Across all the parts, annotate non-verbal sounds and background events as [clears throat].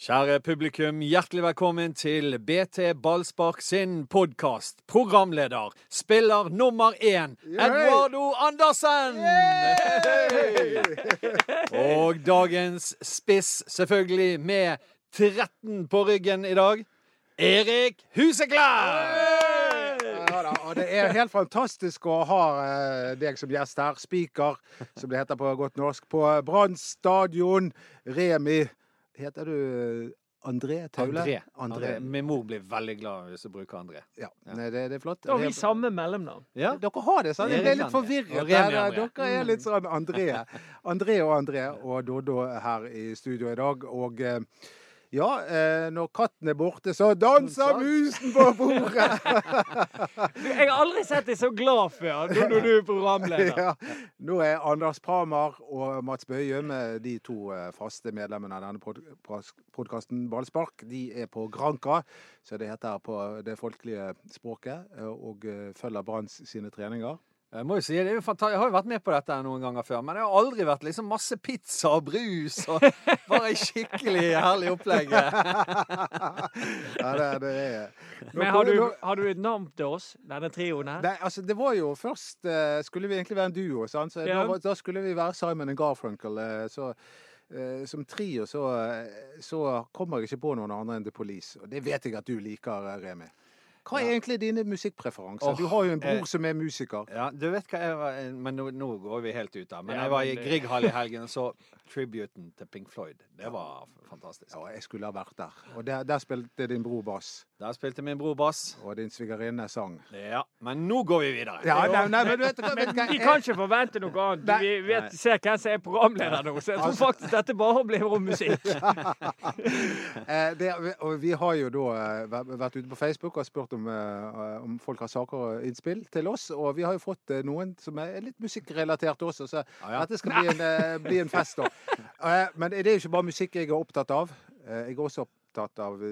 Kjære publikum, hjertelig velkommen til BT Ballspark sin podkast. Programleder, spiller nummer én, Eduardo Andersen! [laughs] Og dagens spiss, selvfølgelig, med 13 på ryggen i dag, Erik Huseklær! Ja da, og det er helt fantastisk å ha eh, deg som gjest her. Speaker, som det heter på godt norsk, på Brann stadion. Remi Heter du André Taule? André. André. Min mor blir veldig glad hvis du bruker André. Ja, Nei, det, det er flott. Da har vi samme mellomnavn. Ja. Dere har det, sant? Jeg ble litt forvirret. Dere er litt sånn André. André og André og Doddo her i studio i dag. Og eh, ja, eh, når katten er borte, så danser musen på bordet! [laughs] Jeg har aldri sett deg så glad før når når du er programleder. ja. Nå er Anders Pramer og Mats Bøyum, de to eh, faste medlemmene av denne pod podkasten Ballspark, de er på Granka, så det heter på det folkelige språket, eh, og følger Branns sine treninger. Jeg må jo si, det er jo fantastisk. jeg har jo vært med på dette noen ganger før, men det har aldri vært liksom masse pizza og brus og bare skikkelig herlig opplegg. [laughs] ja, det, det er Men har du, har du et navn til oss, denne trioen her? Nei, altså det var jo først eh, Skulle vi egentlig være en duo, sant? Så Ja. da, da skulle vi være Simon og Garfunkel. eh, så eh, som trio så, så kommer jeg ikke på noen andre enn The Police. Og det vet jeg at du liker, Remi. Hva er egentlig dine musikkpreferanser? Du har jo en bror eh, som er musiker. Ja, du vet hva jeg var Men nå, nå går vi helt ut av. Men Ja, jeg var i men Grieghall i [laughs] helgen og så tributen til Pink Floyd. Det var fantastisk. Ja, jeg skulle ha vært der. Og der, der spilte din bror bass. Der spilte min bror bass. Og din svigerinne sang. Ja, men nå går vi videre. Ja, nei, nei, men vet du? Vet men? Vi kan ikke forvente noe annet. Nei. Vi vet, ser hvem som er programleder nå, så jeg tror faktisk dette bare blir om musikk. [laughs] Eh, det, og vi har jo da eh, vært ute på Facebook og spurt om, eh, om folk har saker og innspill til oss. Og vi har jo fått eh, noen som er litt musikkrelatert også, så ah, ja. dette skal bli en, eh, bli en fest, da. [laughs] Men det er jo ikke bare musikk jeg er opptatt av. Jeg er også opptatt av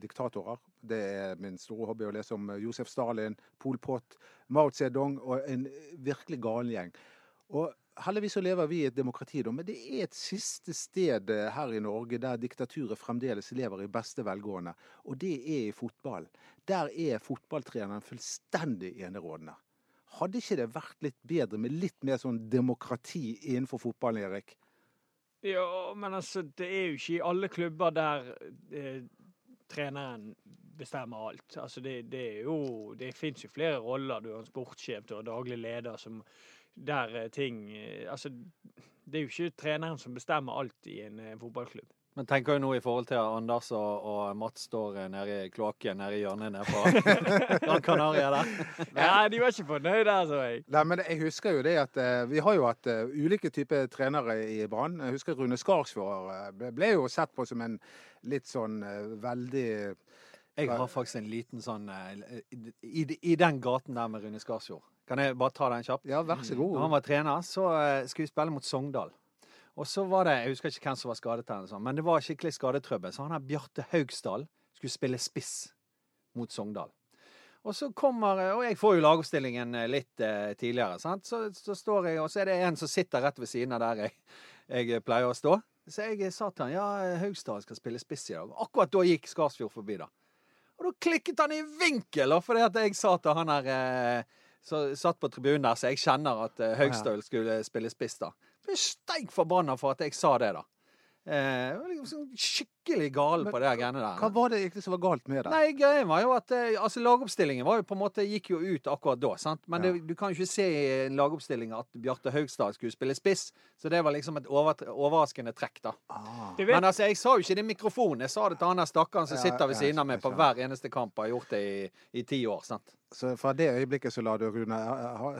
diktatorer. Det er min store hobby å lese om Josef Stalin, Pol Pot, Mao Zedong og en virkelig galen gjeng. Og Heldigvis så lever vi i et demokrati, da, men det er et siste sted eh, her i Norge der diktaturet fremdeles lever i beste velgående, og det er i fotball. Der er fotballtreneren fullstendig enerådende. Hadde ikke det vært litt bedre med litt mer sånn demokrati innenfor fotballen, Erik? Ja, men altså, det er jo ikke i alle klubber der eh, treneren bestemmer alt. Altså, det, det er jo Det fins jo flere roller. Du har en sportssjef, du har daglig leder som Der eh, ting eh, Altså, det er jo ikke treneren som bestemmer alt i en eh, fotballklubb. Men tenker jo nå i forhold til at Anders og, og Mats står nede i kloakken nede i hjørnet nede på [laughs] Gran Canaria der. [laughs] Ja, de var ikke fornøyd der, så jeg. Nei, men jeg husker jo det at Vi har jo hatt ulike typer trenere i Brann. Jeg husker Rune Skarsvåg ble, ble jo sett på som en litt sånn veldig Jeg har faktisk en liten sånn i, i, I den gaten der med Rune Skarsfjord. Kan jeg bare ta den kjapt? Ja, vær så god. Når han var trener, så eh, skulle vi spille mot Sogndal. Og så var det, Jeg husker ikke hvem som var skadet, her, men det var skikkelig skadetrøbbel. Så han her Bjarte Haugsdal skulle spille spiss mot Sogndal. Og så kommer, og jeg får jo lagoppstillingen eh, litt eh, tidligere. sant? Så, så står jeg, og så er det en som sitter rett ved siden av der jeg, jeg pleier å stå. Så jeg sa til han ja, Haugsdal skal spille spiss i dag. Akkurat da gikk Skarsfjord forbi, da. Og da klikket han i vinkel, da, fordi at jeg sa til han her eh, som satt på tribunen der, så jeg kjenner at uh, Haugstøl skulle spille spiss, da. Ble steik forbanna for at jeg sa det, da. Eh, liksom sånn skikkelig gal på det greiene der. Hva var det egentlig som var galt med det? Nei, greien var jo at eh, altså, lagoppstillingen var jo på en måte gikk jo ut akkurat da. sant? Men Ja. det, du kan jo ikke se i en lagoppstilling at Bjarte Haugstad skulle spille spiss. Så det var liksom et over, overraskende trekk, da. Ah. Men altså, jeg sa jo ikke det i mikrofonen. Jeg sa det til han der stakkaren som Ja, sitter ved siden av meg på hver eneste kamp. og Har gjort det i, i ti år. sant? Så fra det øyeblikket så la du Rune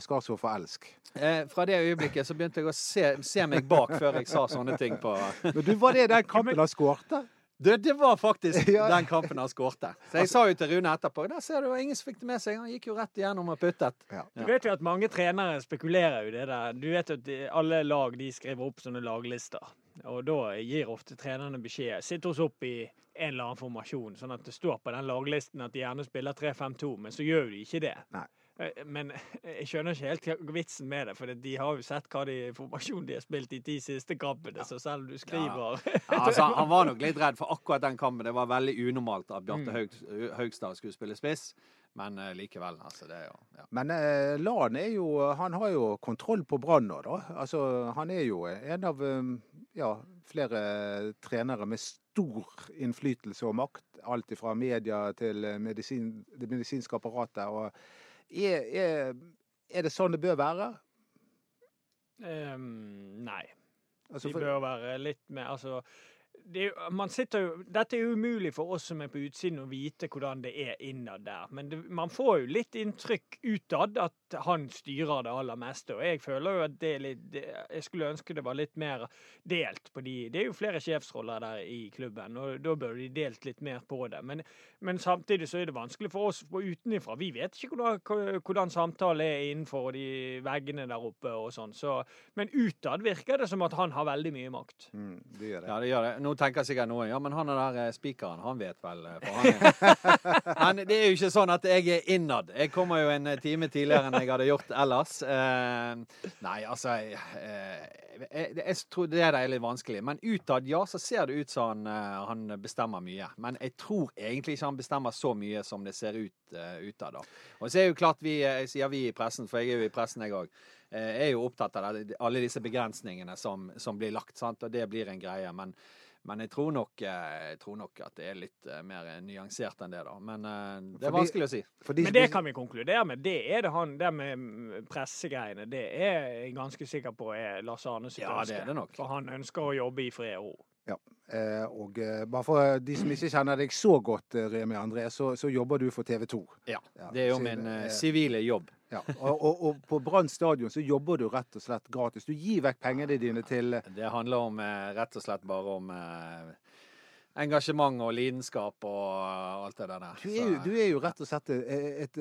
Skarsvåg få elsk. Eh, fra det øyeblikket så begynte jeg å se, se meg bak før jeg sa sånne ting på Men du, var det den kampen han skårte? Det, det var faktisk [laughs] Ja. den kampen han skårte. Så jeg sa jo til Rune etterpå Der ser du, det var ingen som fikk det med seg. Han gikk jo rett igjennom og puttet. Ja. du vet jo at mange trenere spekulerer jo det der. Du vet jo at alle lag de skriver opp sånne laglister. Og da gir ofte trenerne beskjed. Sitt oss opp i en eller annen formasjon, sånn at det står på den laglisten at de gjerne spiller 3-5-2, men så gjør de ikke det. Nei. Eh, Men [laughs] jeg skjønner ikke helt vitsen med det, for de har jo sett hva de formasjon de har spilt i de siste kampene, så selv om du skriver Ja, altså, han var nok litt redd for akkurat den kampen. Det var veldig unormalt at Bjarte Mm. Haugstad skulle spille spiss, men eh, likevel. Altså, det er jo ja. Men eh, Lan er jo Han har jo kontroll på Brann nå, da. Altså, han er jo en av eh, ja, flere trenere med stor innflytelse og makt. Alt fra media til eh, medisin, det medisinske apparatet. Og er, er, er det sånn det bør være? Um, Nei. Altså, De for, bør være litt mer Altså det, jo- man sitter jo, dette er jo umulig for oss som er på utsiden å vite hvordan det er innad der. Men det, man får jo litt inntrykk utad at han styrer det aller meste. Og jeg føler jo at det er litt det, Jeg skulle ønske det var litt mer delt på de Det er jo flere sjefsroller der i klubben, og da bør de delt litt mer på det. Men, men samtidig så er det vanskelig for oss på utenifra. Vi vet ikke hvordan, hvordan samtalen er innenfor de veggene der oppe og sånn. Så, men utad virker det som at han har veldig mye makt. mm, det gjør det. Ja, det gjør det. Nå tenker sikkert noen ja, men han er der eh, spikeren, han vet vel. eh, han. [laughs] Men det er jo ikke sånn at jeg er innad. Jeg kommer jo en eh, time tidligere enn jeg hadde gjort ellers. Eh, nei, altså jeg, jeg, jeg tror det er litt vanskelig. Men utad, ja, så ser det ut som han, han bestemmer mye. Men jeg tror egentlig ikke han bestemmer så mye som det ser ut uh, utad. Og så er jo klart vi, jeg sier vi i pressen, for jeg er jo i pressen, jeg òg. Er jo opptatt av det, alle disse begrensningene som, som blir lagt, sant? og det blir en greie. Men, men jeg, tror nok, eh, jeg tror nok at det er litt eh, mer nyansert enn det, da. Men eh, det er Fordi- vanskelig å si. Men det kan vi konkludere med. Det er det han det med pressegreiene. Det er jeg ganske sikker på er Lars Arne sitt Ja, det er det nok. For han ønsker å jobbe i fred og ro. Ja. Eh, og eh, bare for de som ikke kjenner deg så godt, eh, Remi André, så, så jobber du for TV 2. Ja, Det er jo min eh, sivile jobb. Ja. Og, og, og på Brann stadion så jobber du rett og slett gratis. Du gir vekk pengene dine til Det handler om eh, rett og slett bare om eh, engasjement og lidenskap og eh, alt det der. Du er, jo, du er jo rett og slett et, et,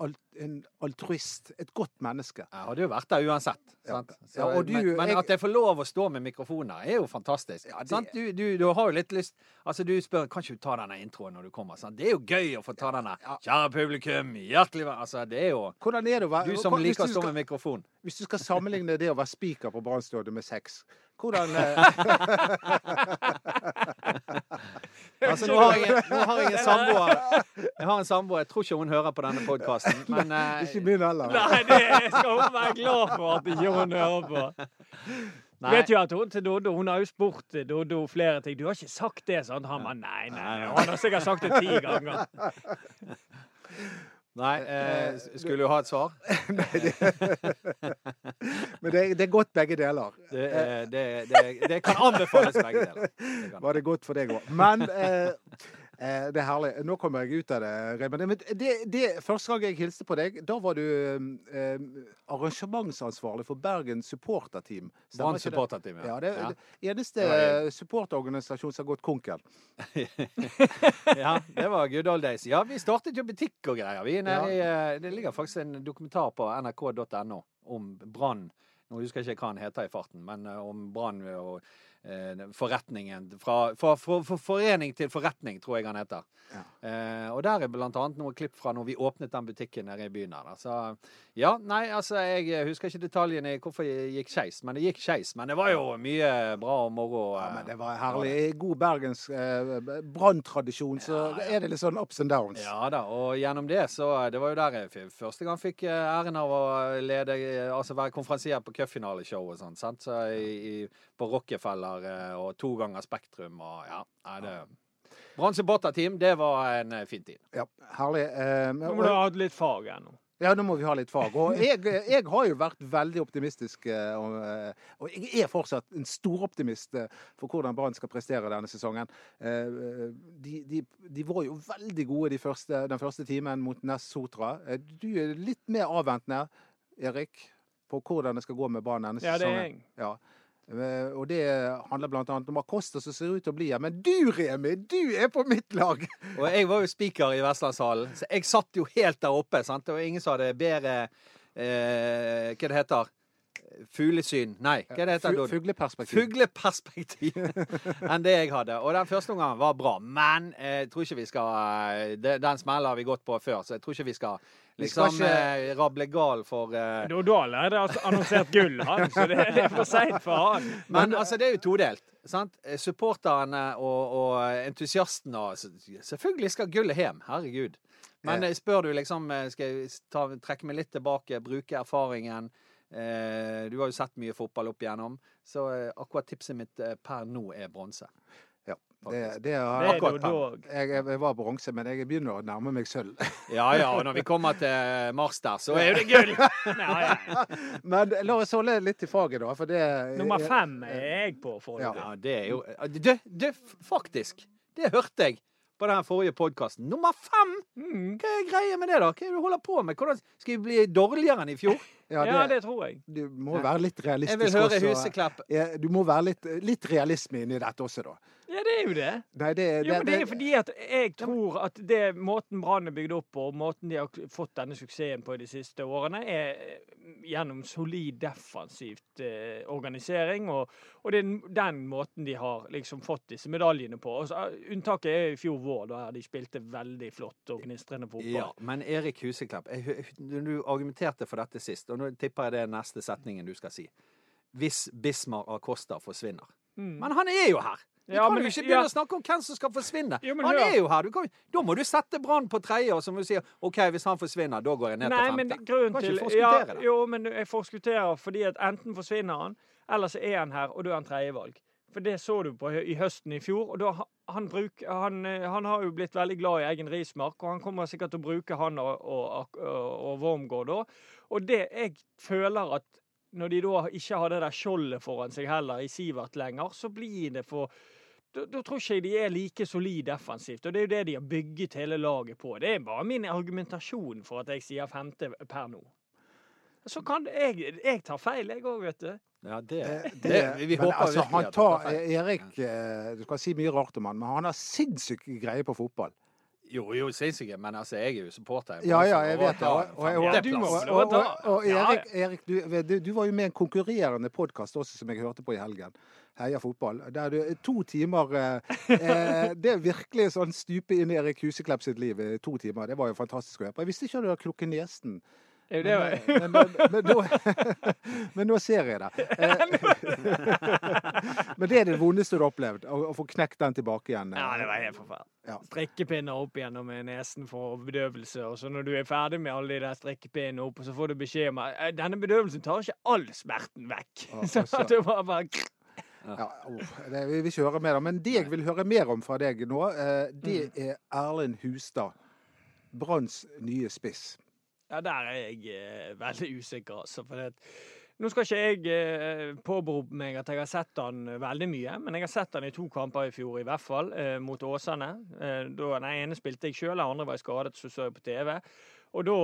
alt- en altruist. Et godt menneske. Jeg hadde jo vært der uansett. Ja. Sant? Så, Ja, du- men, men jeg- at jeg får lov å stå med mikrofoner, er jo fantastisk. Ja, det- sant? Du, du, du har jo litt lyst Altså, du spør kan ikke du ta denne introen når du kommer. Sant? Det er jo gøy å få ta denne. Kjære publikum, hjertelig vær Altså, det er jo Hvordan er det å være Du som liker å stå skal- med mikrofon. Hvis du skal sammenligne det å være spiker på Brann med sex, hvordan eh, [laughs] Altså, nå har jeg, nå har jeg en samboer. Jeg har en samboer. Jeg tror ikke hun hører på denne podkasten, [laughs] men eh, Ikke min heller. Nei, det skal hun være glad for at ikke hun hører på. [laughs] Nei. vet jo at hun til Doddo Hun har jo spurt Doddo flere ting. Du har ikke sagt det, sant? Han bare nei, nei. nei. Og han har sikkert sagt det ti ganger. Nei, eh, skulle du ha et svar? [laughs] Men det, det er godt begge deler. Det, eh, det, det, det kan anbefales begge deler. Det [laughs] kan. Var det godt for deg òg. Men eh, eh, det er herlig. Nå kommer jeg ut av det, Reimann. Men det, det, første gang jeg hilste på deg, da var du eh, arrangementsansvarlig for Bergen supporterteam. Brann supporterteam, Ja, ja. det Ja. det eneste supporterorganisasjon som har gått konkel. [laughs] ja, det var good old days. Ja, vi startet jo butikk og greier. Vi er nede i, eh, det ligger faktisk en dokumentar på nrk.no om Brann. Nå husker jeg ikke hva han heter i farten, men eh, om Brann og eh, forretningen. Fra, fra, fra, fra forening til forretning, tror jeg han heter. Ja. Eh, og der er blant annet noen klipp fra når vi åpnet den butikken nede i byen her. Så ja, nei, altså jeg husker ikke detaljene i hvorfor det gikk skeis, men det gikk skeis. Men det var jo mye bra og moro. Ja, eh, men det var herlig. I god bergens eh, branntradisjon så Ja, ja. er det litt sånn ups and downs. Ja da, og gjennom det så Det var jo der jeg første gang fikk eh, æren av å lede eh, Altså være konferansier på cupfinaleshow og sånn. sant? Så i, i, på Rockefeller eh, og to ganger Spektrum og ja. Nei, det Brann supporterteam, det var en eh, fin tid. Ja, herlig. Eh, men- Nå må du ha litt fag ennå. Ja, nå må vi ha litt fag. Og [laughs] jeg, jeg har jo vært veldig optimistisk. eh, Og, og jeg er fortsatt en storoptimist for hvordan Brann skal prestere denne sesongen. Eh, De, de, de var jo veldig gode de første, den første timen mot Ness Sotra. Du er litt mer avventende, Erik, på hvordan det skal gå med Brann denne Ja, det er jeg. Ja. Eh, Og det handler bl.a. om Acosta som ser ut til å bli her. Men du, Remi, du er på mitt lag! [laughs] Og jeg var jo speaker i Vestlandshallen, så jeg satt jo helt der oppe. sant? Og ingen som hadde bedre eh, Hva det heter Fuglesyn? Nei, hva det heter det? Fugleperspektiv. Fugleperspektiv [laughs] enn det jeg hadde. Og den første omgangen var bra, men eh, jeg tror ikke vi skal eh, Den smellen har vi gått på før, så jeg tror ikke Vi skal liksom ikke- eh, rable gal for eh, Dodal har altså annonsert gull, han, så det, det er for seint for han. Men altså, det er jo todelt. sant? Eh, Supporterne og, og entusiastene Selvfølgelig skal gullet hjem, herregud. Men Eh. eh, spør du liksom eh, Skal jeg ta, trekke meg litt tilbake, bruke erfaringen? Eh, du har jo sett mye fotball opp igjennom, så eh, akkurat tipset mitt eh, per nå er bronse. Ja, det, det har Det er akkurat Dodal. jeg, jeg var bronse, men jeg begynner å nærme meg sølv. [laughs] Ja ja, og når vi kommer til mars der, så er jo det gull! [laughs] Ja, ja. Men la oss holde litt i faget, da. For det Nummer fem er jeg på Ja. foreløpig. Ja, det er jo Du, du, faktisk! Det hørte jeg på den forrige podkasten. Nummer fem! Mm. Hva er greia med det, da? Hva er det du holder på med? Hvordan Skal vi bli dårligere enn i fjor? [laughs] Ja, Ja, det, det tror jeg. du må være litt realistisk Jeg vil høre også. Huseklepp. Ja, Du må være litt, litt realisme inni dette også, da. Ja, det er jo det. Nei, det, Jo, men det er fordi at jeg tror at det måten Brann er bygd opp på, og måten de har fått denne suksessen på i de siste årene, er gjennom solid defensivt eh, organisering. Og, og det er den måten de har liksom fått disse medaljene på. Altså, unntaket er i fjor vår, da de spilte veldig flott og gnistrende fotball. Ja, men Erik Huseklepp, du argumenterte for dette sist, og nå tipper jeg det er neste setningen du skal si. Hvis Bismar Acosta forsvinner. Mm. Men han er jo her! Vi Ja, kan men- jo ikke begynne ja. å snakke om hvem som skal forsvinne. Jo, men han er jo her! Du kan, da må du sette Brann på tredje, og så må du si OK, hvis han forsvinner, da går jeg ned Nei, til men femte. grunnen Kan ikke til ja, det. Jo, men jeg forskutterer fordi at enten forsvinner han, eller så er han her, og da er han tredjevalg. For det så du på i høsten i fjor. og da han, bruk, han, eh, han har jo blitt veldig glad i egen rismark, og han kommer sikkert til å bruke han og, og, og, og Wormgård da. Og det jeg føler at når de da ikke har det der skjoldet foran seg heller i Sivert lenger, så blir det for da, da tror ikke jeg de er like solide defensivt. Og det er jo det de har bygget hele laget på. Det er bare min argumentasjon for at jeg sier femte per nå. Så kan jeg, jeg tar feil, jeg òg, vet du. Ja, det, det, det- vi men håper altså, virkelig han at tar. Erik eh, Du kan si mye rart om han, men han har sinnssyk greie på fotball. Jo, jo, sinnssyke, men altså, jeg er jo supporter. Ja, ja, jeg vet det. Og, Erik, Erik du, du, du var jo med i en konkurrerende podkast også, som jeg hørte på i helgen. Heia fotball. Der du to timer eh, eh, Det er virkelig sånn stupe inn i Erik Huseklepp sitt liv i to timer. Det var jo fantastisk å høre på. Jeg visste ikke du hadde klukket nesen. Det er jo. Men, men, men, men, nå, [laughs] men nå ser jeg det. Eh, [laughs] men det er det vondeste du har opplevd? Å, å få knekt den tilbake igjen? eh. Ja, det var helt forferdelig. Ja. Strikkepinner opp gjennom nesen for bedøvelse, og så når du er ferdig med alle de der strikkepinnene opp, så får du beskjed om at "Eh, denne bedøvelsen tar ikke all smerten vekk. [laughs] Så så- at det var bare Ja, det, vi vil ikke høre mer om. Men det jeg vil høre mer om fra deg nå, eh, det Mm. er Erlend Hustad. Branns nye spiss. Ja, der er jeg eh, veldig usikker, altså. For det, nå skal ikke jeg eh, påberope meg at jeg har sett han veldig mye, men jeg har sett han i to kamper i fjor, i hvert fall, mot Åsane. Da, den ene spilte jeg sjøl, den andre var jeg skadet, så så jeg på TV. Og da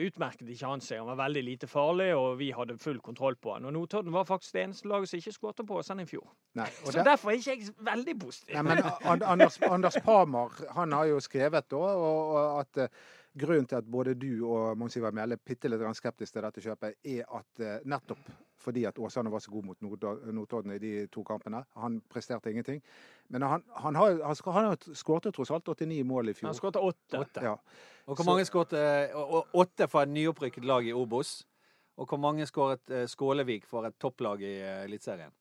utmerket ikke han seg. Han var veldig lite farlig, og vi hadde full kontroll på han. Og Notodden var faktisk det eneste laget som ikke skåret på oss enn i fjor. Nei, Så det... derfor er ikke jeg veldig positiv. Nei, men Anders, Anders Parmar han har jo skrevet da, og, at eh, grunnen til at både du og Mons Ivar Mjelde er bitte litt grann skeptisk til dette kjøpet, er at eh, nettopp fordi at Åsane var så god mot Notodden i de to kampene. Han presterte ingenting. Men han, han har han skal- han tross alt 89 mål i fjor. Han skåret åtte. Åtte. Ja. Og hvor Så- mange skåret eh, Åtte for et nyopprykket lag i Obos. Og hvor mange skåret eh, Skålevik for et topplag i eh, Eliteserien?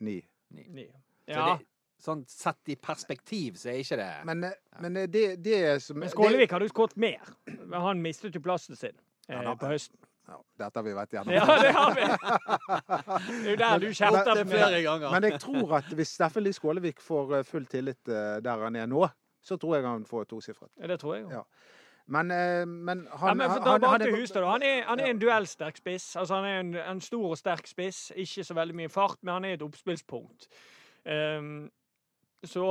Ni. Ni. Ni. Ja. det, sånn sett i perspektiv, så er ikke det Men, men det, det som Men Skålevik hadde jo skåret mer. Men han mistet jo plassen sin eh, på høsten. Ja, dette har vi vært gjennom. Ja, det har vi. Det er jo der du kjefter er flere ganger. Men jeg tror at hvis Steffen Lie Skålevik får eh, full tillit eh, der han er nå, så tror jeg han får tosifret. Ja, det tror jeg jo. Ja. Men, eh, men han, Ja, men for han, han, er- Hustad. Han er, han er en duellsterk spiss. Altså, han er en, en stor og sterk spiss. Ikke så veldig mye fart, men han er et oppspillspunkt. Um, så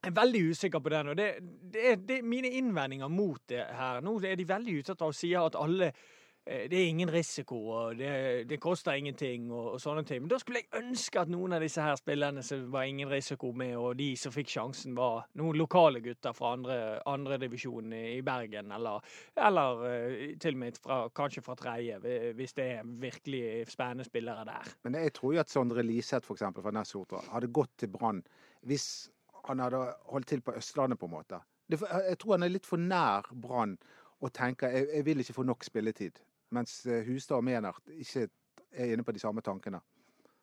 jeg er veldig usikker på den. Og det, det, det mine innvendinger mot det her. Nå er de veldig utsatt av å si at alle det er ingen risiko, og det, det koster ingenting, og, og sånne ting. Men da skulle jeg ønske at noen av disse her spillerne som var ingen risiko med, og de som fikk sjansen, var noen lokale gutter fra andre, andre i Bergen, eller, eller eh, til og med fra, kanskje fra tredje, hvis det er virkelig spennende spillere der. Men jeg tror jo at Sondre Liseth for eksempel, fra Nessotra hadde gått til Brann hvis han hadde holdt til på Østlandet, på en måte. Jeg tror han er litt for nær Brann. og tenker jeg, jeg vil ikke få nok spilletid. Mens eh, Hustad og Menert ikke er inne på de samme tankene.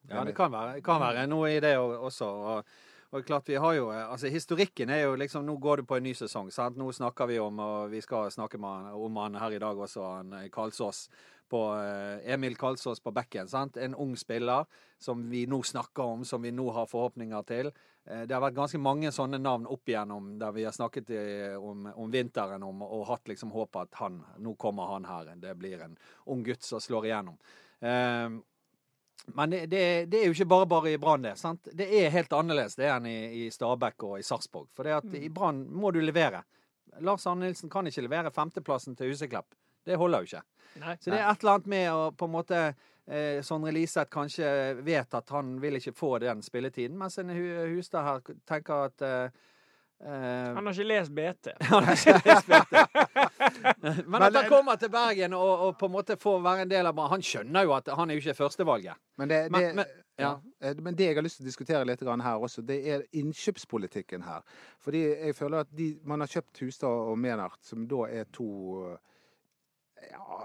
Ja, det kan være, kan være noe i det også. Og, og klart vi har jo, eh, altså Historikken er jo liksom Nå går det på en ny sesong. sant? Nå snakker vi om, og vi skal snakke han, om han her i dag også, han eh, Kalsås. På, eh, Emil Kalsås på bekken. sant? En ung spiller som vi nå snakker om, som vi nå har forhåpninger til. Eh, Det har vært ganske mange sånne navn opp igjennom der vi har snakket eh, om, om vinteren om, og hatt liksom håp at han, nå kommer han her. Det blir en ung gutt som slår igjennom. Eh, men det, det, det er jo ikke bare bare i Brann, det. sant? Det er helt annerledes det enn i, i Stabæk og i Sarpsborg. For det at i Brann må du levere. Lars Arne Nilsen kan ikke levere femteplassen til Huseklepp. Det holder jo ikke. Nei. Så det er et eller annet med å på en måte eh, Sondre Liseth kanskje vet at han vil ikke få den spilletiden, mens en Hustad her tenker at eh, eh, Han har ikke lest BT. [laughs] han har ikke lest BT. Men [laughs] Men- at han kommer til Bergen og, og på en måte får være en del av Han skjønner jo at han er jo ikke førstevalget. Men det, det, Men- men- ja. eh, men det jeg har lyst til å diskutere litt her også, det er innkjøpspolitikken her. Fordi jeg føler at de, man har kjøpt Hustad og Menert, som da er to ja,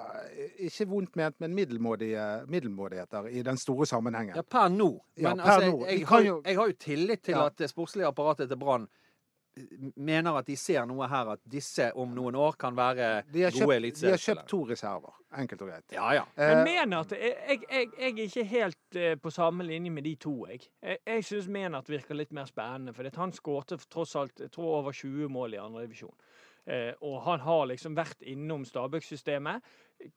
Ikke vondt ment, men middelmådige, middelmådigheter i den store sammenhengen. Ja, per nå. Ja, Men per altså, nå. jeg, jeg, har, jo- jeg har jo tillit til Ja. at det sportslige apparatet til Brann eh, mener at de ser noe her, at disse om noen år kan være De gode kjøpt, de har kjøpt to reserver, enkelt og greit. Ja, ja. Men mener at jeg, jeg, jeg, jeg er ikke helt eh, på samme linje med de to, jeg. Jeg, jeg syns Menert virker litt mer spennende. For han skårte tross alt jeg tror over 20 mål i andredivisjon. Eh, og han har liksom vært innom Stabæk-systemet.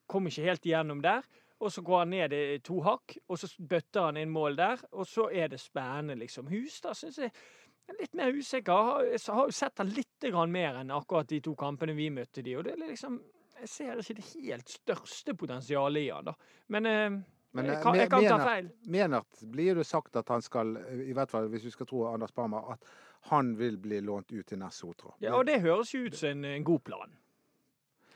Kom ikke helt igjennom der. Og så går han ned i to hakk, og så bøtter han inn mål der. Og så er det spennende, liksom. Hustad syns jeg er litt mer usikker. Jeg har jo sett han litt mer enn akkurat de to kampene vi møtte de. Og det er liksom Jeg ser ikke det helt største potensialet i han, da. Men, eh, Men, jeg eh, kan, jeg kan ta feil. Menert blir det sagt at han skal, i hvert fall hvis vi skal tro Anders Barmer, at han vil bli lånt ut til Ness Sotra. Ja, og det høres jo ut som en, en god plan,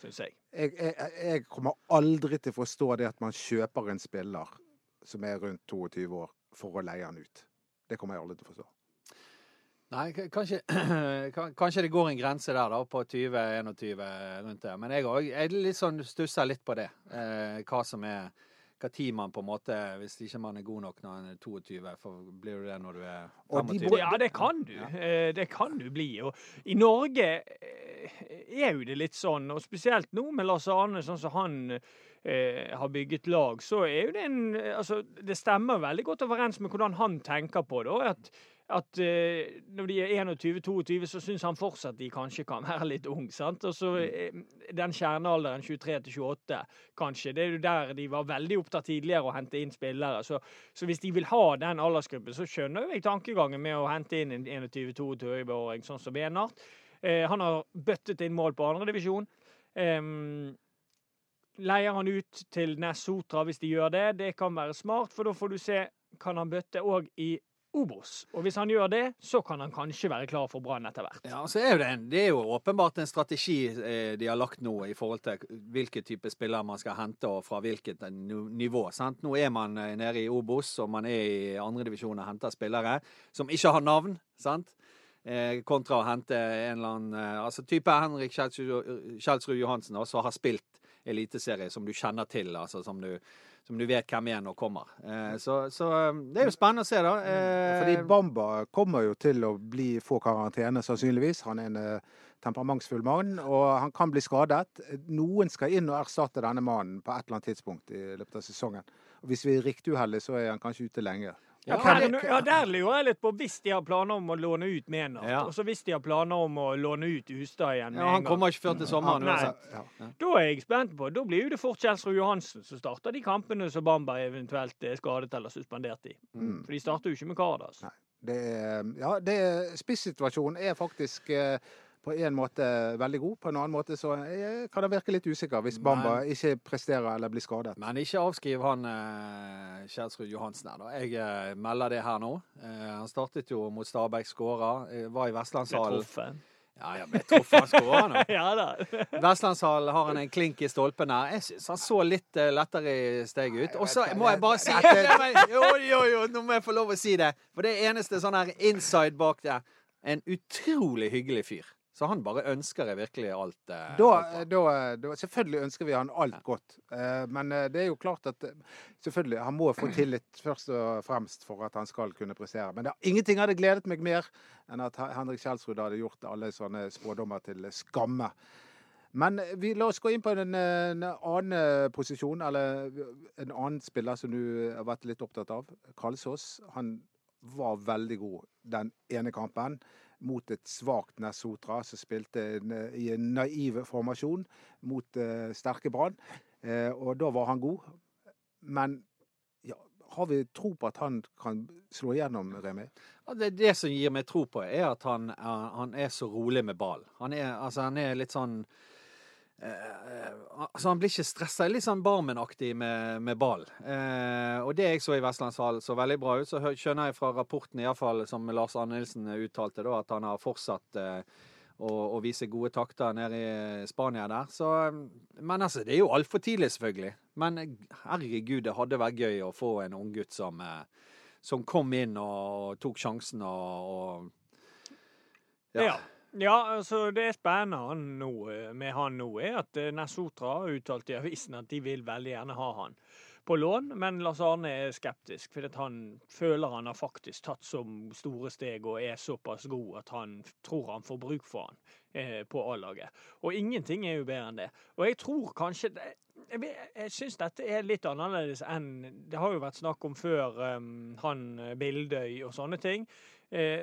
syns jeg. jeg, jeg, jeg kommer aldri til å forstå det at man kjøper en spiller som er rundt 22 år, for å leie han ut. Det kommer jeg aldri til å forstå. Nei, kanskje, [clears throat] kanskje det går en grense der, da, på 20-21 rundt det. Men jeg òg jeg litt sånn stusser litt på det. Eh, hva som er Hva tid man på en måte Hvis ikke man er god nok når man er 22, for blir du det når du er Og 25? Ja, det kan du. Ja. Det kan du bli. Og i Norge eh, er jo det litt sånn, og spesielt nå med Lars Arne, sånn som han eh, har bygget lag, så er jo det en Altså, det stemmer veldig godt overens med hvordan han tenker på det. og at at eh, når de er 21-22, så syns han fortsatt de kanskje kan være litt ung. sant? Og så eh, den kjernealderen 23-28, kanskje, det er jo der de var veldig opptatt tidligere å hente inn spillere. Så, så hvis de vil ha den aldersgruppen, så skjønner jo jeg tankegangen med å hente inn en 21-22-åring sånn som Benart. Eh, han har bøttet inn mål på andredivisjon. Um, leier han ut til Nessotra hvis de gjør det, det kan være smart, for da får du se kan han bøtte òg i Obos. Og hvis han gjør det, så kan han kanskje være klar for Brann etter hvert. Ja, så er det, en, det er jo åpenbart en strategi eh, de har lagt nå i forhold til hvilken type spillere man skal hente og fra hvilket nivå. sant? Nå er man eh, nede i Obos og man er i andredivisjon og henter spillere som ikke har navn. sant? Eh, kontra å hente en eller annen eh, altså type Henrik Kjelsrud Johansen, som har spilt eliteserie som du kjenner til, altså som du, som du vet hvem er når kommer. Eh, så, så eh, det er jo spennende å se, da. Eh, Fordi Bamba kommer jo til å bli, få karantene, sannsynligvis. Han er en temperamentsfull mann, og han kan bli skadet. Noen skal inn og erstatte denne mannen på et eller annet tidspunkt i løpet av sesongen. Og hvis vi er riktig uheldige, så er han kanskje ute lenge. Ja, der, ja, der lurer jeg litt på hvis de har planer om å låne ut Menard. Ja. og så hvis de har planer om å låne ut Hustad igjen ja, han kommer ikke før til sommeren uansett. Ja. Da er jeg spent på. Da blir jo det fort Kjelsrud Johansen som starter de kampene som Bamba eventuelt er skadet eller suspendert i. Mm. For de starter jo ikke med Kardas. Nei. Det ja, det spissituasjonen er faktisk eh, på en måte veldig god. På en annen måte så eh, kan det virke litt usikker hvis Bamba ikke presterer eller blir skadet. Men ikke avskriv han eh, Kjelsrud Johansen her, da. Jeg eh, melder det her nå. Eh, han startet jo mot Stabæk, skåra. Eh, var i Vestlandshallen. Ja, ja, ble truffet. Han skåra nå. [laughs] Ja da. [laughs] Vestlandshallen har han en klink i stolpen her. Jeg syns han så litt eh, lettere i steg ut. Og så må jeg bare si det men- Jo, jo, jo, nå må jeg få lov å si det. For det eneste sånn her inside bak der En utrolig hyggelig fyr. Så han bare ønsker jeg virkelig alt. Eh, Da, alt da, da, selvfølgelig ønsker vi han alt godt. Eh, Men eh, det er jo klart at eh, selvfølgelig, han må få tillit først og fremst for at han skal kunne prestere. Men det, ingenting hadde gledet meg mer enn at Henrik Kjelsrud hadde gjort alle sånne spådommer til skamme. Men eh, vi, la oss gå inn på en, en annen posisjon, eller en annen spiller som du har vært litt opptatt av. Kalsås. Han var veldig god den ene kampen mot et svakt Nessotra, som spilte i en naiv formasjon mot eh, sterke Brann. Eh, og da var han god. Men ja, har vi tro på at han kan slå igjennom, Remi? Ja, Det, det som gir meg tro på, er at han, han er så rolig med ball. Han altså, han er litt sånn altså Han blir ikke stressa. Litt sånn Barmen-aktig med, med ball. Eh, og det jeg så i Vestlandshallen så veldig bra ut. Så skjønner jeg fra rapporten, i hvert fall, som Lars Arne Nilsen uttalte, da, at han har fortsatt eh, å, å vise gode takter nede i Spania der. Så, men altså, det er jo altfor tidlig, selvfølgelig. Men eh, herregud, det hadde vært gøy å få en unggutt som eh, som kom inn og tok sjansen og, og Ja. ja, altså det spennende nå, eh, med han nå, er at Nesotra Nessotra har uttalt i avisen at de vil veldig gjerne ha han på lån, men Lars Arne er skeptisk, fordi han føler han har faktisk tatt så store steg og er såpass god at han tror han får bruk for han eh, på A-laget. Og ingenting er jo bedre enn det. Og jeg tror kanskje jeg, jeg syns dette er litt annerledes enn Det har jo vært snakk om før um, han eh, Bildøy og sånne ting. Eh,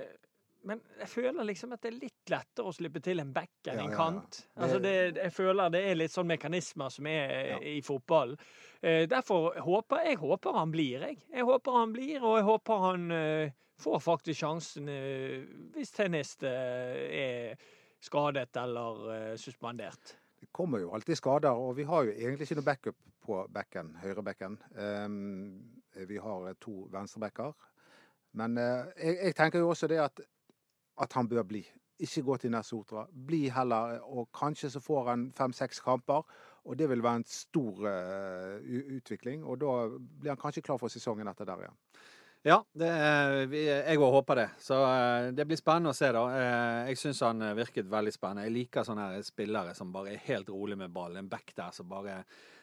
men jeg føler liksom at det er litt lettere å slippe til en back enn en kant. Altså det, jeg føler det er litt sånn mekanismer som er i fotball. Eh, derfor håper jeg håper han blir, jeg. Jeg håper han blir, og jeg håper han eh, får faktisk sjansen eh, hvis tennis eh, er skadet eller suspendert. Det kommer jo alltid skader, og vi har jo egentlig ikke noe backup på backen, høyrebekken. Um, vi har to venstrebacker. Men jeg, jeg tenker jo også det at, at han bør bli. Ikke gå til Nesotra. Bli heller, og kanskje så får han fem-seks kamper. Og det vil være en stor uh, utvikling, og da blir han kanskje klar for sesongen etter der igjen. Ja, det, er- jeg òg håper det. Så eh, det blir spennende å se, da. Eh, Jeg syns han eh, virket veldig spennende. Jeg liker sånne her spillere som bare er helt rolig med ball. En back der som bare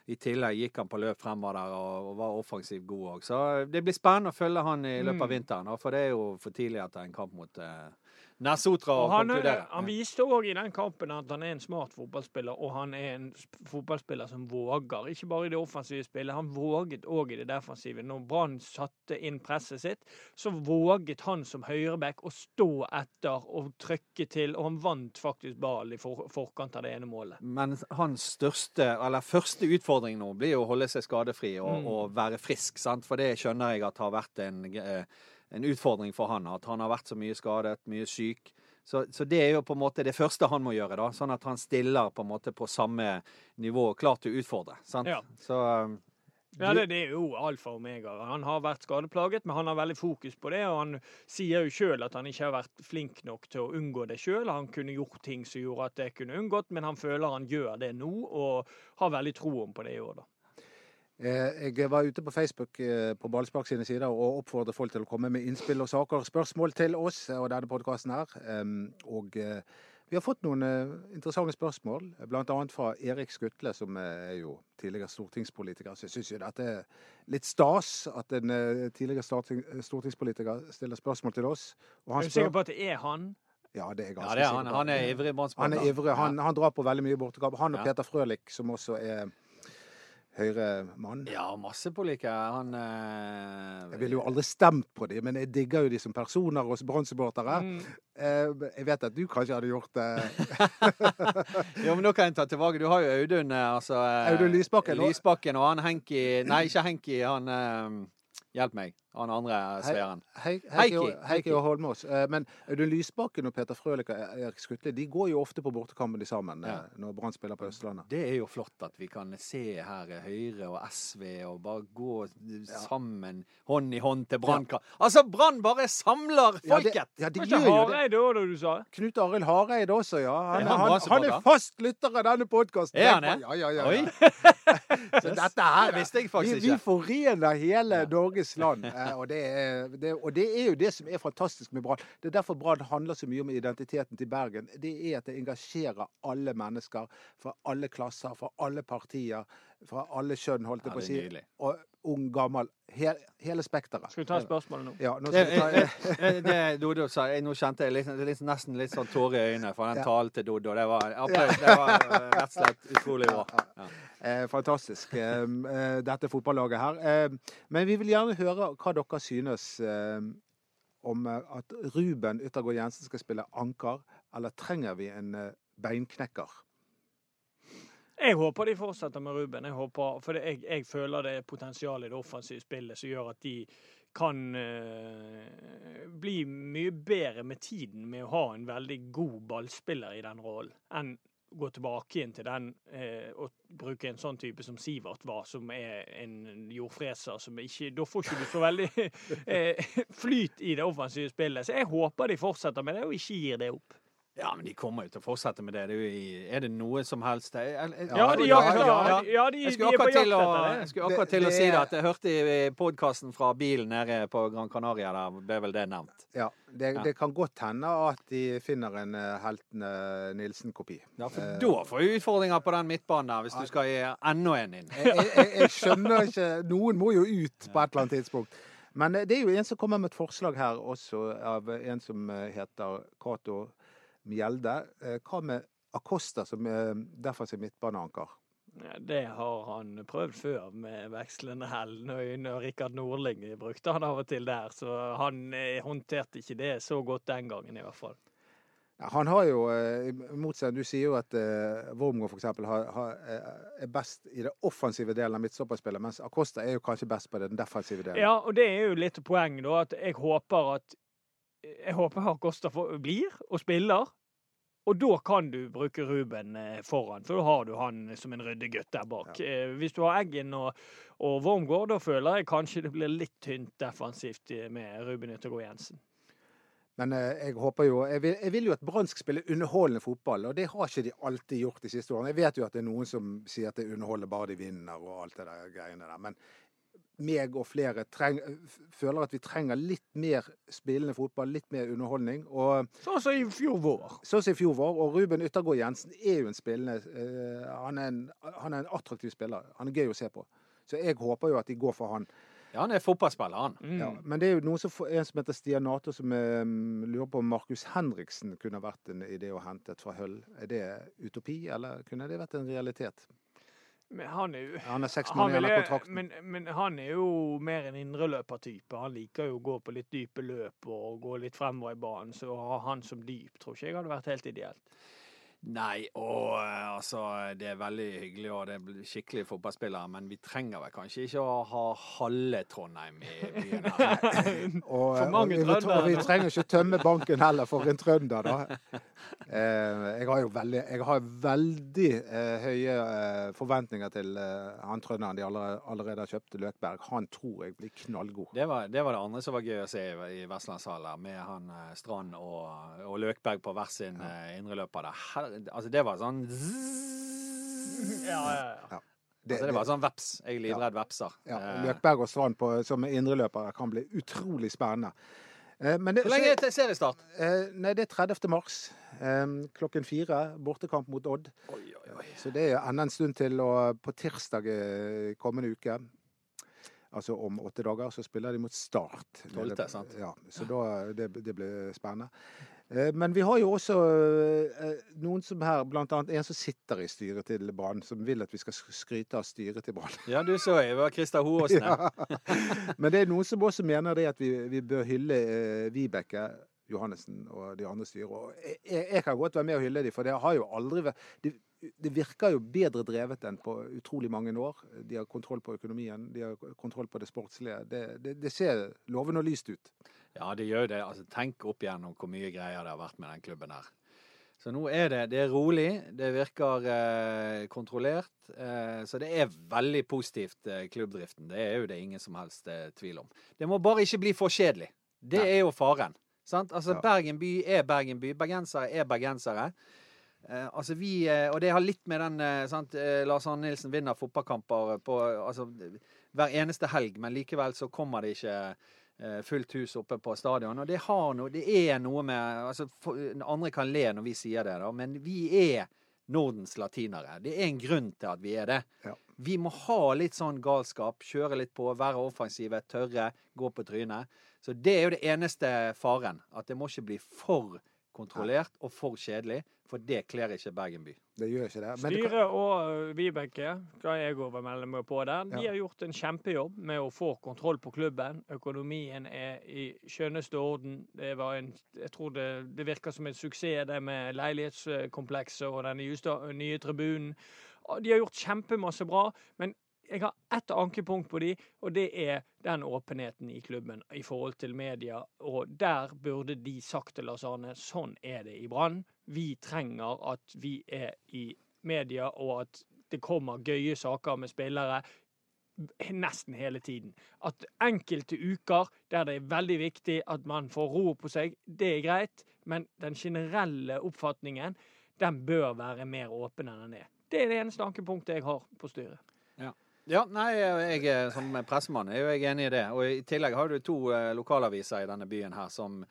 I tillegg gikk han på løp fremover der og, og var offensivt god òg. Så det blir spennende å følge han i løpet av Mm. vinteren. For det er jo for tidlig etter en kamp mot Nessotra å Og han, konkludere. han viste òg i den kampen at han er en smart fotballspiller, og han er en fotballspiller som våger. Ikke bare i det offensive spillet, han våget òg i det defensive. Når Brann satte inn presset sitt, så våget han som høyreback å stå etter og trykke til, og han vant faktisk ballen i for, forkant av det ene målet. Men hans største, eller første utfordring nå blir jo å holde seg skadefri og, Mm. og være frisk. sant? For det skjønner jeg at har vært en, eh, en utfordring for han. At han har vært så mye skadet, mye syk. Så, så det er jo på en måte det første han må gjøre, da. Sånn at han stiller på en måte på samme nivå, klar til å utfordre. sant? Ja. Så du... Ja, det, det er jo alfa og omega. Han har vært skadeplaget, men han har veldig fokus på det. Og han sier jo sjøl at han ikke har vært flink nok til å unngå det sjøl. Han kunne gjort ting som gjorde at det kunne unngått, men han føler han gjør det nå, og har veldig troen på det i år, da. Eh, Jeg var ute på Facebook eh, på Ballspark sine sider og oppfordret folk til å komme med innspill og saker og spørsmål til oss og denne podkasten her. Og eh, vi har fått noen eh, interessante spørsmål, bl.a. fra Erik Skutle, som eh, er jo tidligere stortingspolitiker. Så jeg syns jo dette er litt stas at en eh, tidligere stortingspolitiker stiller spørsmål til oss. Og Er du sikker på at det er han? Ja, det er jeg ja, det er han, han er ivrig Han er ivrig. Han, han drar på veldig mye bortekamp. Han og Ja. Peter Frølich, som også er Høyre-mann. Ja, masse politikere. Han eh, Jeg ville jo aldri stemt på dem, men jeg digger jo de som personer og Brann-supportere. Mm. Eh, Jeg vet at du kanskje hadde gjort det. [laughs] Jo, men nå kan jeg ta tilbake. Du har jo Audun, eh, altså eh, Audun Lysbakken, Lysbakken og han Henki Nei, ikke Henki. Han eh, Hjelp meg. Han andre sværen. Heikki, og- Holmås. Eh, Men Audun Lysbakken og Peter Frølik og Erik Skutle de går jo ofte på bortekampen de sammen Ja. eh, når Brann spiller på Østlandet. Det er jo flott at vi kan se her eh, Høyre og SV og bare gå sammen hånd i hånd til Brannkamp. Altså, Brann bare samler Ja, det- folket! Ja, de gjør jo det. Hareide òg, da du sa? Knut Arild Hareide også, ja. Han, han han, han er fast lytter av denne podkasten. Er han det? Ja, ja, ja. Oi! ja. [laughs] Så dette her Det visste jeg faktisk vi, vi forener hele Norges land. Eh, Og det, er, det, og det er jo det som er fantastisk med Brann. Det er derfor Brann handler så mye om identiteten til Bergen. Det er at det engasjerer alle mennesker fra alle klasser, fra alle partier, fra alle kjønn, holdt jeg Ja, på å si. Og ung, gammel. He, hele spekteret. Skal vi ta spørsmålet nå? Ja, nå skal vi ta, det, det Dodo sa, jeg, nå kjente jeg litt, litt, nesten litt sånn tårer i øynene for den Ja. talen til Dodo. Det var, applaus, det var eh, rett og slett utrolig bra. Ja. Eh, fantastisk, eh, eh, dette fotballaget her. Eh, men vi vil gjerne høre hva dere synes eh, om eh, at Ruben Yttergård Jensen skal spille anker, eller trenger vi en eh, beinknekker? Jeg håper de fortsetter med Ruben. Jeg håper, for jeg, jeg føler det er potensial i det offensive spillet som gjør at de kan eh, bli mye bedre med tiden med å ha en veldig god ballspiller i den rollen, enn gå tilbake igjen til den eh, og bruke en sånn type som Sivert var, som er en jordfreser som ikke Da får ikke du så veldig [laughs] eh, flyt i det offensive spillet. Så jeg håper de fortsetter med det, og ikke gir det opp. Ja, men de kommer jo til å fortsette med det. det er, jo er det noe som helst jeg- jeg- Ja, de ja, jakter. ja, Ja, de, Jeg de skulle er på akkurat jakt til å, jeg skulle akkurat Det- til å si det at jeg hørte i podkasten fra bilen nede på Gran Canaria, der ble vel det nevnt. Ja, det, Ja. det kan godt hende at de finner en uh, Heltene Nilsen-kopi. Ja, for Eh, da får vi utfordringer på den midtbanen der, hvis du skal gi enda en inn. jeg, jeg, jeg skjønner ikke Noen må jo ut på et eller annet tidspunkt. Men eh, det er jo en som kommer med et forslag her også, av en som eh, heter Cato Mjelde. Eh, Hva med Acosta som eh, defensiv midtbaneanker? Ja, det har han prøvd før med vekslende hell. Når Rikard Nordling brukte han av og til der, så han eh, håndterte ikke det så godt den gangen, i hvert fall. Han har jo, motsatt, Du sier jo at uh, Wormgård f.eks. Eh, er best i det offensive delen av midtstopperspillet, mens Acosta er jo kanskje best på den defensive delen. Ja, og det er jo litt poeng, da, at jeg håper at Jeg håper Acosta Kosta blir og spiller. Og da kan du bruke Ruben eh, foran, for da har du han som en ryddegutt der bak. Ja. Hvis du har Eggen og, og Wormgård, da føler jeg kanskje det blir litt tynt defensivt eh, med Ruben Yttergård Jensen. Men eh, jeg håper jo Jeg vil, jeg vil jo at Brann skal spille underholdende fotball, og det har ikke de alltid gjort de siste årene. Jeg vet jo at det er noen som sier at det underholder bare de vinner og alt det der greiene der. Men meg og flere treng, føler at vi trenger litt mer spillende fotball, litt mer underholdning. Og Sånn som i fjor vår. sånn som i fjor vår, og Ruben Yttergård Jensen er jo en spillende eh, han, er en, han er en attraktiv spiller. Han er gøy å se på. Så jeg håper jo at de går for han. Ja, han er fotballspiller, han. Mm. Ja, men det er jo noen som, en som heter Stian Nato, som um, lurer på om Markus Henriksen kunne vært en idé å hente fra Høll. Er det utopi, eller kunne det vært en realitet? Men han er jo Han er seks måneder igjen av kontrakten. men, men han er jo mer en indreløpertype. Han liker jo å gå på litt dype løp og gå litt fremover i banen. Så å ha han som dyp tror ikke jeg hadde vært helt ideelt. Nei, og eh, altså Det er veldig hyggelig, og det er skikkelige fotballspillere, men vi trenger vel kanskje ikke å ha halve Trondheim i byen her. [laughs] Og, For mange og, vi, og vi trenger ikke tømme banken heller for en trønder, da. [laughs] Eh, jeg har jo veldig, jeg har veldig eh, høye eh, forventninger til eh, han trønderen de allerede, allerede har kjøpt, Løkberg. Han tror jeg blir knallgod. Det var, det var det andre som var gøy å se i, i Vestlandshallen, med han eh, Strand og, og Løkberg på hver sin ja. indreløper der. Altså, det var sånn zzz. Ja, ja, ja. Det, Altså, det var sånn veps. Jeg er livredd vepser. Ja, Eh, Løkberg og Strand på, som indreløpere kan bli utrolig spennende. Eh, Men det, Hvor lenge er det seriestart? eh, nei, det er 30. mars eh, klokken fire. Bortekamp mot Odd. Oi, oi, oi. Så det er enda en stund til. Og på tirsdag i kommende uke, altså om åtte dager, så spiller de mot Start. Tolvte, sant? Ja, så da, det, det blir spennende. Eh, Men vi har jo også eh, noen som her, bl.a. en som sitter i styret til Brann, som vil at vi skal skryte av styret til Brann. Ja, du så jeg. Det var Christer Hoåsen. [laughs] Ja. [laughs] Men det er noen som også mener det at vi, vi bør hylle eh, Vibeke Johannessen og de andre styrer. Og jeg jeg kan godt være med og hylle dem, for det har jo aldri vært det, det virker jo bedre drevet enn på utrolig mange år. De har kontroll på økonomien, de har kontroll på det sportslige. Det, det, det ser lovende og lyst ut. Ja, det gjør det. Altså, tenk opp igjennom hvor mye greier det har vært med den klubben her. Så nå er det, det er rolig, det virker eh, kontrollert. Eh, så det er veldig positivt, eh, klubbdriften. Det er jo det ingen som helst eh, tvil om. Det må bare ikke bli for kjedelig. Det Nei. er jo faren. Sant? Altså, Ja. Bergen by er Bergen by. Bergensere er bergensere. Eh, altså vi, eh, og det har litt med den sant? Lars Arne Nilsen vinner fotballkamper på altså, hver eneste helg, men likevel så kommer det ikke fullt hus oppe på stadion. Og det har noe Det er noe med altså, for, Andre kan le når vi sier det, da, men vi er Nordens latinere. Det er en grunn til at vi er det. Ja. Vi må ha litt sånn galskap, kjøre litt på, være offensive, tørre, gå på trynet. Så det er jo det eneste faren. At det må ikke bli for kontrollert og for kjedelig, for det kler ikke Bergen by. Det gjør ikke det. Men kan, Styret og Vibeke, skal jeg overmelde meg på der, de Ja. har gjort en kjempejobb med å få kontroll på klubben. Økonomien er i skjønneste orden. Det var en, jeg tror det, det virker som en suksess, det med leilighetskomplekset og den nye, nye tribunen. De har gjort kjempemasse bra, men jeg har ett ankepunkt på de, og det er den åpenheten i klubben i forhold til media. Og der burde de sagt til Lars Arne sånn er det i Brann. Vi trenger at vi er i media, og at det kommer gøye saker med spillere nesten hele tiden. At enkelte uker der det er veldig viktig at man får ro på seg, det er greit, men den generelle oppfatningen den bør være mer åpen enn den er. Det er det eneste ankepunktet jeg har på styret. Ja, nei, jeg som pressemann er jo jeg enig i det. Og i tillegg har du to eh, lokalaviser i denne byen her som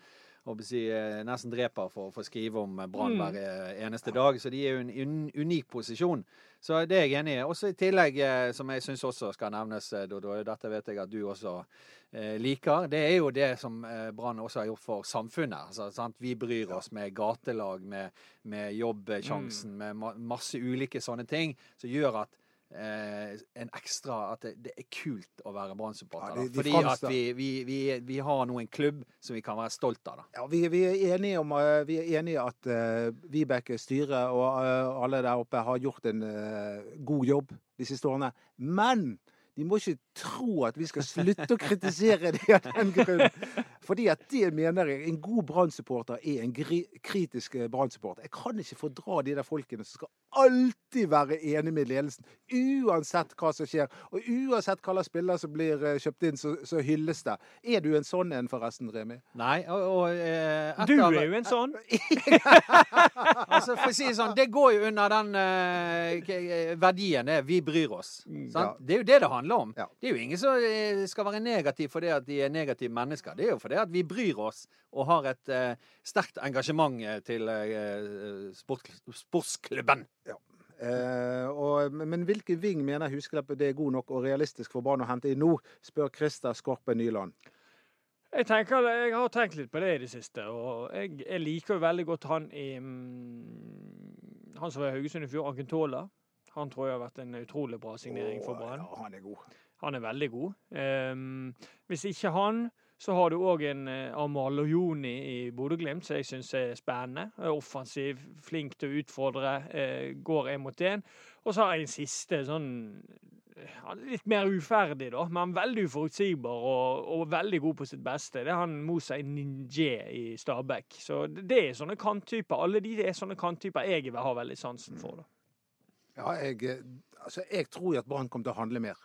si, eh, nesten dreper for å få skrive om Brann Mm. hver mm. eneste dag. Så de er jo i en un unik posisjon. Så det er jeg enig i. Også i tillegg, eh, som jeg syns også skal nevnes, Dodo, dette vet jeg at du også eh, liker, det er jo det som Brann også har gjort for samfunnet. Altså, sant? Vi bryr oss med gatelag, med, med jobbsjansen, med ma masse ulike sånne ting som gjør at eh, en ekstra At det, det er kult å være Brann-supporter. Ja, de- de Fordi at vi, vi, vi, vi har nå en klubb som vi kan være stolt av. da. ja, vi, vi, er enige om, eh, vi er enige at uh, Vibeke, styret og uh, alle der oppe har gjort en uh, god jobb de siste årene. Men de må ikke tro at vi skal slutte å kritisere dem av den grunn. Fordi at det mener jeg En god Brann-supporter er en kritisk Brann-supporter. Jeg kan ikke fordra de der folkene som skal alltid være enig med ledelsen. Uansett hva som skjer. Og uansett hva slags spiller som blir eh, kjøpt inn, så, så hylles det. Er du en sånn en, forresten, Remi? Nei, og, og etter, Du er jo en sånn. [laughs] Altså, for å si det sånn, Det går jo under den uh, verdien det er 'vi bryr oss'. Mm, sant? ja. Det er jo det det handler om. Ja. Det er jo ingen som eh, skal være negativ fordi at de er negative mennesker. Det er jo fordi at vi bryr oss og har et uh, sterkt engasjement eh, til uh, sport, sportsklubben. Eh, og, men hvilken ving mener Husklepp det er god nok og realistisk for Brann å hente i nå, spør Christer Skorpe Nyland. Jeg, tenker, jeg har tenkt litt på det i det siste, og jeg, jeg liker jo veldig godt han i mm, Han som var i Haugesund i fjor, Akentola. Han tror jeg har vært en utrolig bra signering for Brann. Ja, han er god. Han er veldig god. Um, hvis ikke han, så har du òg en uh, Amal Lojoni i Bodø-Glimt, som jeg syns er spennende. Er Offensiv, flink til å utfordre, eh, går én mot én. Og så har jeg en siste sånn Litt mer uferdig, da, men veldig uforutsigbar og, og veldig god på sitt beste. Det er han Moussa Ninje i Stabæk. Så det, er sånne kanttyper. Alle de er sånne kanttyper jeg vil ha veldig sansen for. da. Ja, jeg, eh, altså, jeg tror jo at Brann kommer til å handle mer.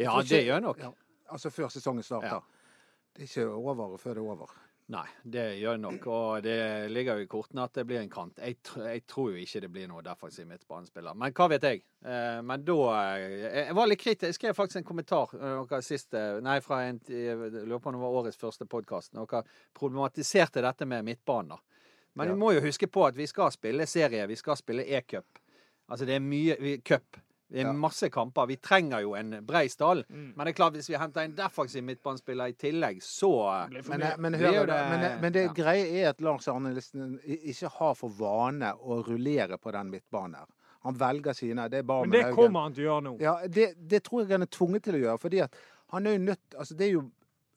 Ja, det gjør jeg nok. Ja, altså før sesongen starter. Det er ikke over før det er over. Nei, det gjør nok. Og det ligger jo i kortene at det blir en kant. Jeg, jeg tror jo ikke det blir noe defensiv midtbanespiller. Men hva vet jeg? Eh, men da eh, Jeg var litt kritisk. Jeg skrev faktisk en kommentar eh, noe sist, eh, nei, fra en, jeg lurer på om det var årets første podkast. Dere problematiserte dette med midtbanen. Men Ja. vi må jo huske på at vi skal spille serie. Vi skal spille e-cup. Altså det er mye cup. Det Ja. masse kamper. Vi trenger jo en brei stall. Mm. Men det er klart, hvis vi henter en defensiv midtbanespiller i tillegg, så Men, eh, men, Det hør, er det- men, men det ja. greie er at Lars Arne Listen ikke har for vane å rullere på den midtbanen her. Han velger sine. Det er bare Men det kommer han til å gjøre nå. Ja, det, det tror jeg han er tvunget til å gjøre. fordi at han er jo nødt Altså, det er jo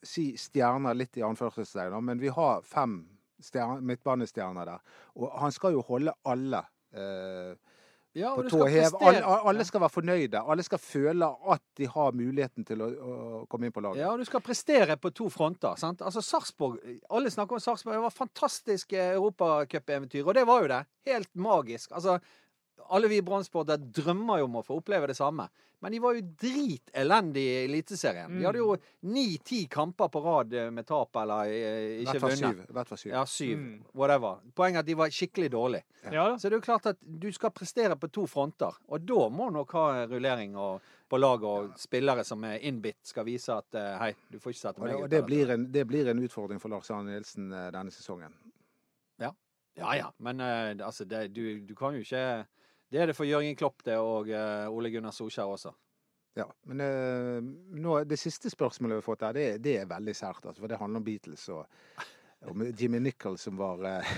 si stjerner litt i anførselstegn, men vi har fem stjerne, midtbanestjerner der. Og han skal jo holde alle eh, ja, på tå hev. Alle, alle skal være fornøyde. Alle skal føle at de har muligheten til å, å komme inn på laget. Ja, og du skal prestere på to fronter. sant? Altså Sarpsborg Alle snakker om Sarpsborg. Det var fantastisk eh, europacupeventyr, og det var jo det. Helt magisk. Altså, alle vi brannsportere drømmer jo om å få oppleve det samme. Men de var jo dritelendige i Eliteserien. De hadde jo ni-ti kamper på rad eh, med tap eller eh, ikke vunnet. syv. Hvert var syv. Ja, syv. Mm. Whatever. Poenget er at de var skikkelig dårlige. Ja. Så det er jo klart at du skal prestere på to fronter. Og da må nok ha rullering og, på lag og spillere som er innbitt, skal vise at eh, hei, du får ikke sette meg ut. og det, blir en, det blir en utfordring for Lars Arne Nilsen denne sesongen. Ja ja, ja. men altså, det, du, du kan jo ikke Det er det for Jørgen Klopp det, og eh, Ole Gunnar Solskjær også. Ja, men uh, nå, det siste spørsmålet vi har fått her, det, det er veldig sært. Altså, for det handler om Beatles og om Jimmy Nichols som var uh,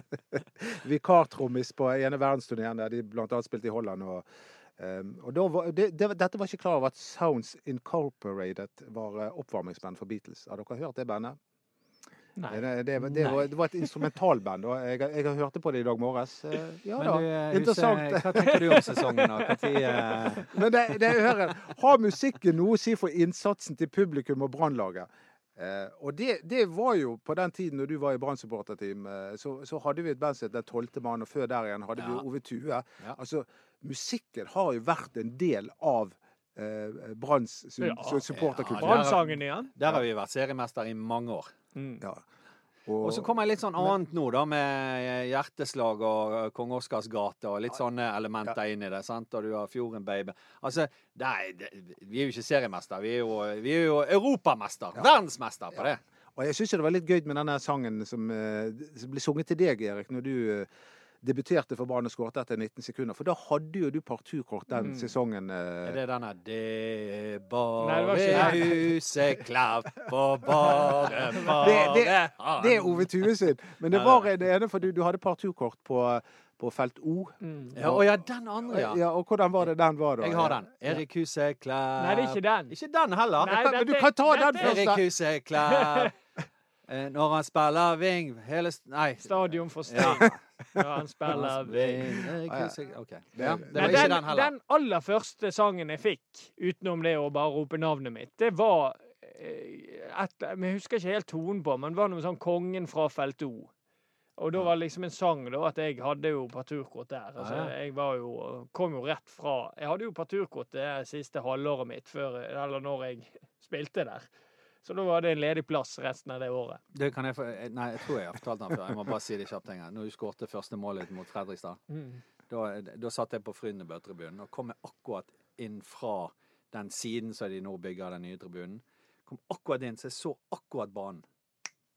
[laughs] vikartrommis på ene verdensturneen der de annet spilte i Holland. og um, og var, det, det, Dette var ikke klar over at Sounds Incorporated var oppvarmingsband for Beatles. Har dere hørt det bandet? Nei. Det, det, det, var, det var et instrumentalband. og Jeg, jeg har hørte på det i dag morges. Eh, Ja Men da, du, interessant. Huse, interessant. hva tenker du om sesongen? da? Hva tid, eh, Men det, det hører, har musikken noe å si for innsatsen til publikum og Brannlaget? Eh, og det, det var jo på den tiden når du var i Brann-supporterteam, eh, så, så hadde vi et band som het Den tolvte mann, og før der igjen hadde vi Ove Tue. Ja. Altså, musikken har jo vært en del av eh, Branns su- Ja. supporterkultur. Ja, Brannsangen igjen. Der har vi vært seriemester i mange år. Mm. Ja. Og så kommer litt sånn annet nå, da, med hjerteslag og eh, Kong Oscars gate og litt sånne elementer inn i det. sant? Og du har Fjorden Baby. Altså, er, det, vi er jo ikke seriemester, vi er jo, vi er jo europamester. Verdensmester på det. Og jeg syns det var litt gøy med denne sangen som, eh, som ble sunget til deg, Erik, når du eh, debuterte for Brann og skåret etter 19 sekunder. For da hadde jo du parturkort den Mm. sesongen. eh, Er det denne Det bare huset klapper bare, bare Det- det- Det er Ove Tue sin. Men det var en ene, for du, du hadde parturkort på, på felt O. Mm. Ja, og ja, den andre, ja. Ja, og hvordan var det den var, da? Jeg har den. Erik Huset Klæb Nei, det er ikke den. Ikke den heller. Nei, Men du kan ta den dette først. Erik Huset Klapp. [laughs] Eh, Når han spiller Ving hele st Nei. Stadion for Ja. Ja, han spiller. Huset OK. Det- Ja, det Men var ikke den, den heller. den aller første sangen jeg fikk, utenom det å bare rope navnet mitt, det var eh, et, Jeg husker ikke helt tonen på, men det var noe sånn 'Kongen fra felt O'. Og da var det liksom en sang da, at jeg hadde jo parturkort der. Altså, Ja, ja. Jeg var jo, kom jo rett fra Jeg hadde jo parturkort det siste halvåret mitt, før, eller når jeg spilte der. Så da var det en ledig plass resten av det året. Det kan jeg få Nei, jeg tror jeg har fortalt den før. Jeg må bare si det kjapt en gang. Når du skårte første målet mot Fredrikstad, da, da satt jeg på Frynebø-tribunen og kom jeg akkurat inn fra den siden som de nå bygger den nye tribunen. Kom akkurat inn, så jeg så akkurat banen.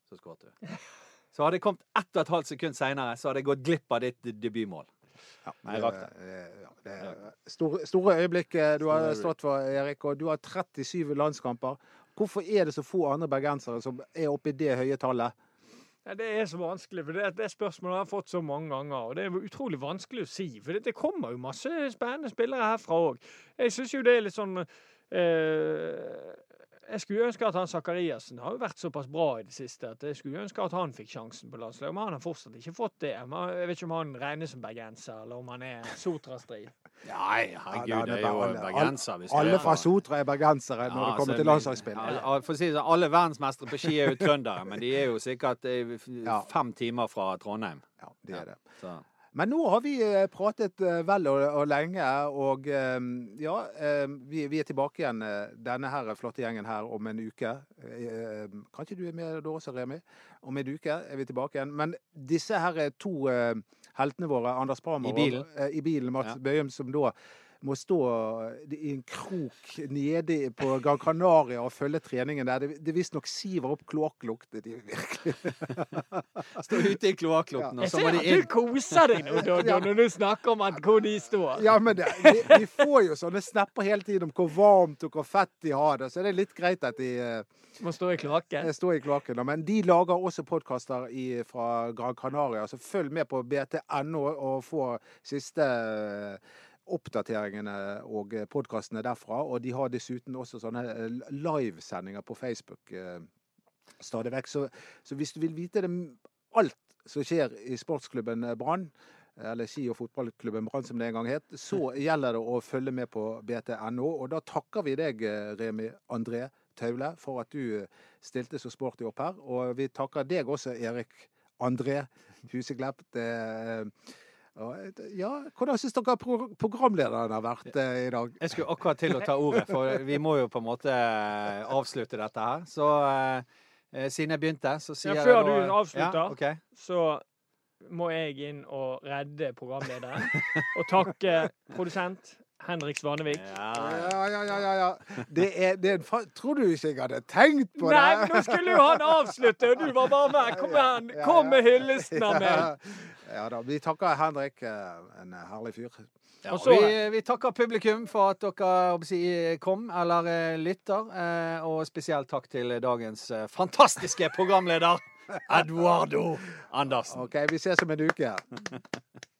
Så skåret du. Så hadde jeg kommet ett og et halvt sekund seinere, så hadde jeg gått glipp av ditt debutmål. Ja, Nei, det. eh, Ja, det er store, store øyeblikk eh, du har stått for, Erik. Og du har 37 landskamper. Hvorfor er det så få andre bergensere som er oppe i det høye tallet? Ja, det er så vanskelig, for det, det spørsmålet har jeg fått så mange ganger. Og det er utrolig vanskelig å si, for det, det kommer jo masse spennende spillere herfra òg. Jeg syns jo det er litt sånn eh, Jeg skulle ønske at han Sakariassen har jo vært såpass bra i det siste at jeg skulle ønske at han fikk sjansen på landslaget, men han har fortsatt ikke fått det. Jeg vet ikke om han regnes som bergenser, eller om han er Sotra-strid. Nei, Ja, herregud, det er jo bergenser. hvis Alle fra Sotra er bergensere når Ja, det kommer til landslagsspill. Ja, si sånn, alle verdensmestere på ski er jo trøndere, men de er jo sikkert eh, fem timer fra Trondheim. Ja, det er det. Så. Men nå har vi eh, pratet eh, vel og, og lenge, og eh, ja, vi, vi er tilbake igjen denne her flotte gjengen her om en uke. Kan Kanskje du er med da også, Remi? Om en uke er vi tilbake igjen. Men disse her er to heltene våre, Anders Pramer I bilen. og i bilen, Mats Ja. Bøhum, som da må stå i en krok nede på Gran Canaria og følge treningen der. Det, det visstnok siver opp kloakklukt. Det er virkelig [laughs] Stå ute i kloakklukten, og så må de inn. du koser deg nå, Dodo, Ja. når du snakker om at hvor de står. Ja, men det, de, de, får jo sånne snapper hele tiden om hvor varmt og hvor fett de har det, så det er litt greit at de eh, Må stå i kloakken. Stå i kloakken. Men de lager også podkaster fra Gran Canaria, så følg med på BT.no og få siste eh, oppdateringene og podkastene derfra. Og de har dessuten også sånne eh, livesendinger på Facebook eh, stadig vekk. Så, så hvis du vil vite det, alt som skjer i sportsklubben eh, Brann, eller ski- og fotballklubben Brann som det en gang het, så [laughs] gjelder det å følge med på BT.no. Og da takker vi deg, eh, Remi André Taule, for at du eh, stilte så sporty opp her. Og vi takker deg også, Erik André Huseklepp. Det, eh, ja, hvordan syns dere programlederen har vært eh, i dag? Jeg skulle akkurat til å ta ordet, for vi må jo på en måte eh, avslutte dette her. Så eh, siden jeg begynte, så sier Ja, jeg før da du avslutter. Ja, okay. Så må jeg inn og redde programlederen. [laughs] Og takke produsent Henrik Svanevik. Ja. Ja, ja, ja. ja. Det er, det er en fa Tror du ikke jeg hadde tenkt på det? Nei, nå skulle jo han avslutte, og du var bare med. Kom med, Ja, ja. kom med hyllesten av meg. Ja da. Vi takker Henrik. eh, En herlig fyr. Ja, Og så- vi, vi takker publikum for at dere kom, eller eh, lytter. Eh, og spesielt takk til dagens fantastiske programleder, [laughs] Eduardo Andersen. OK, vi ses om en uke. [laughs]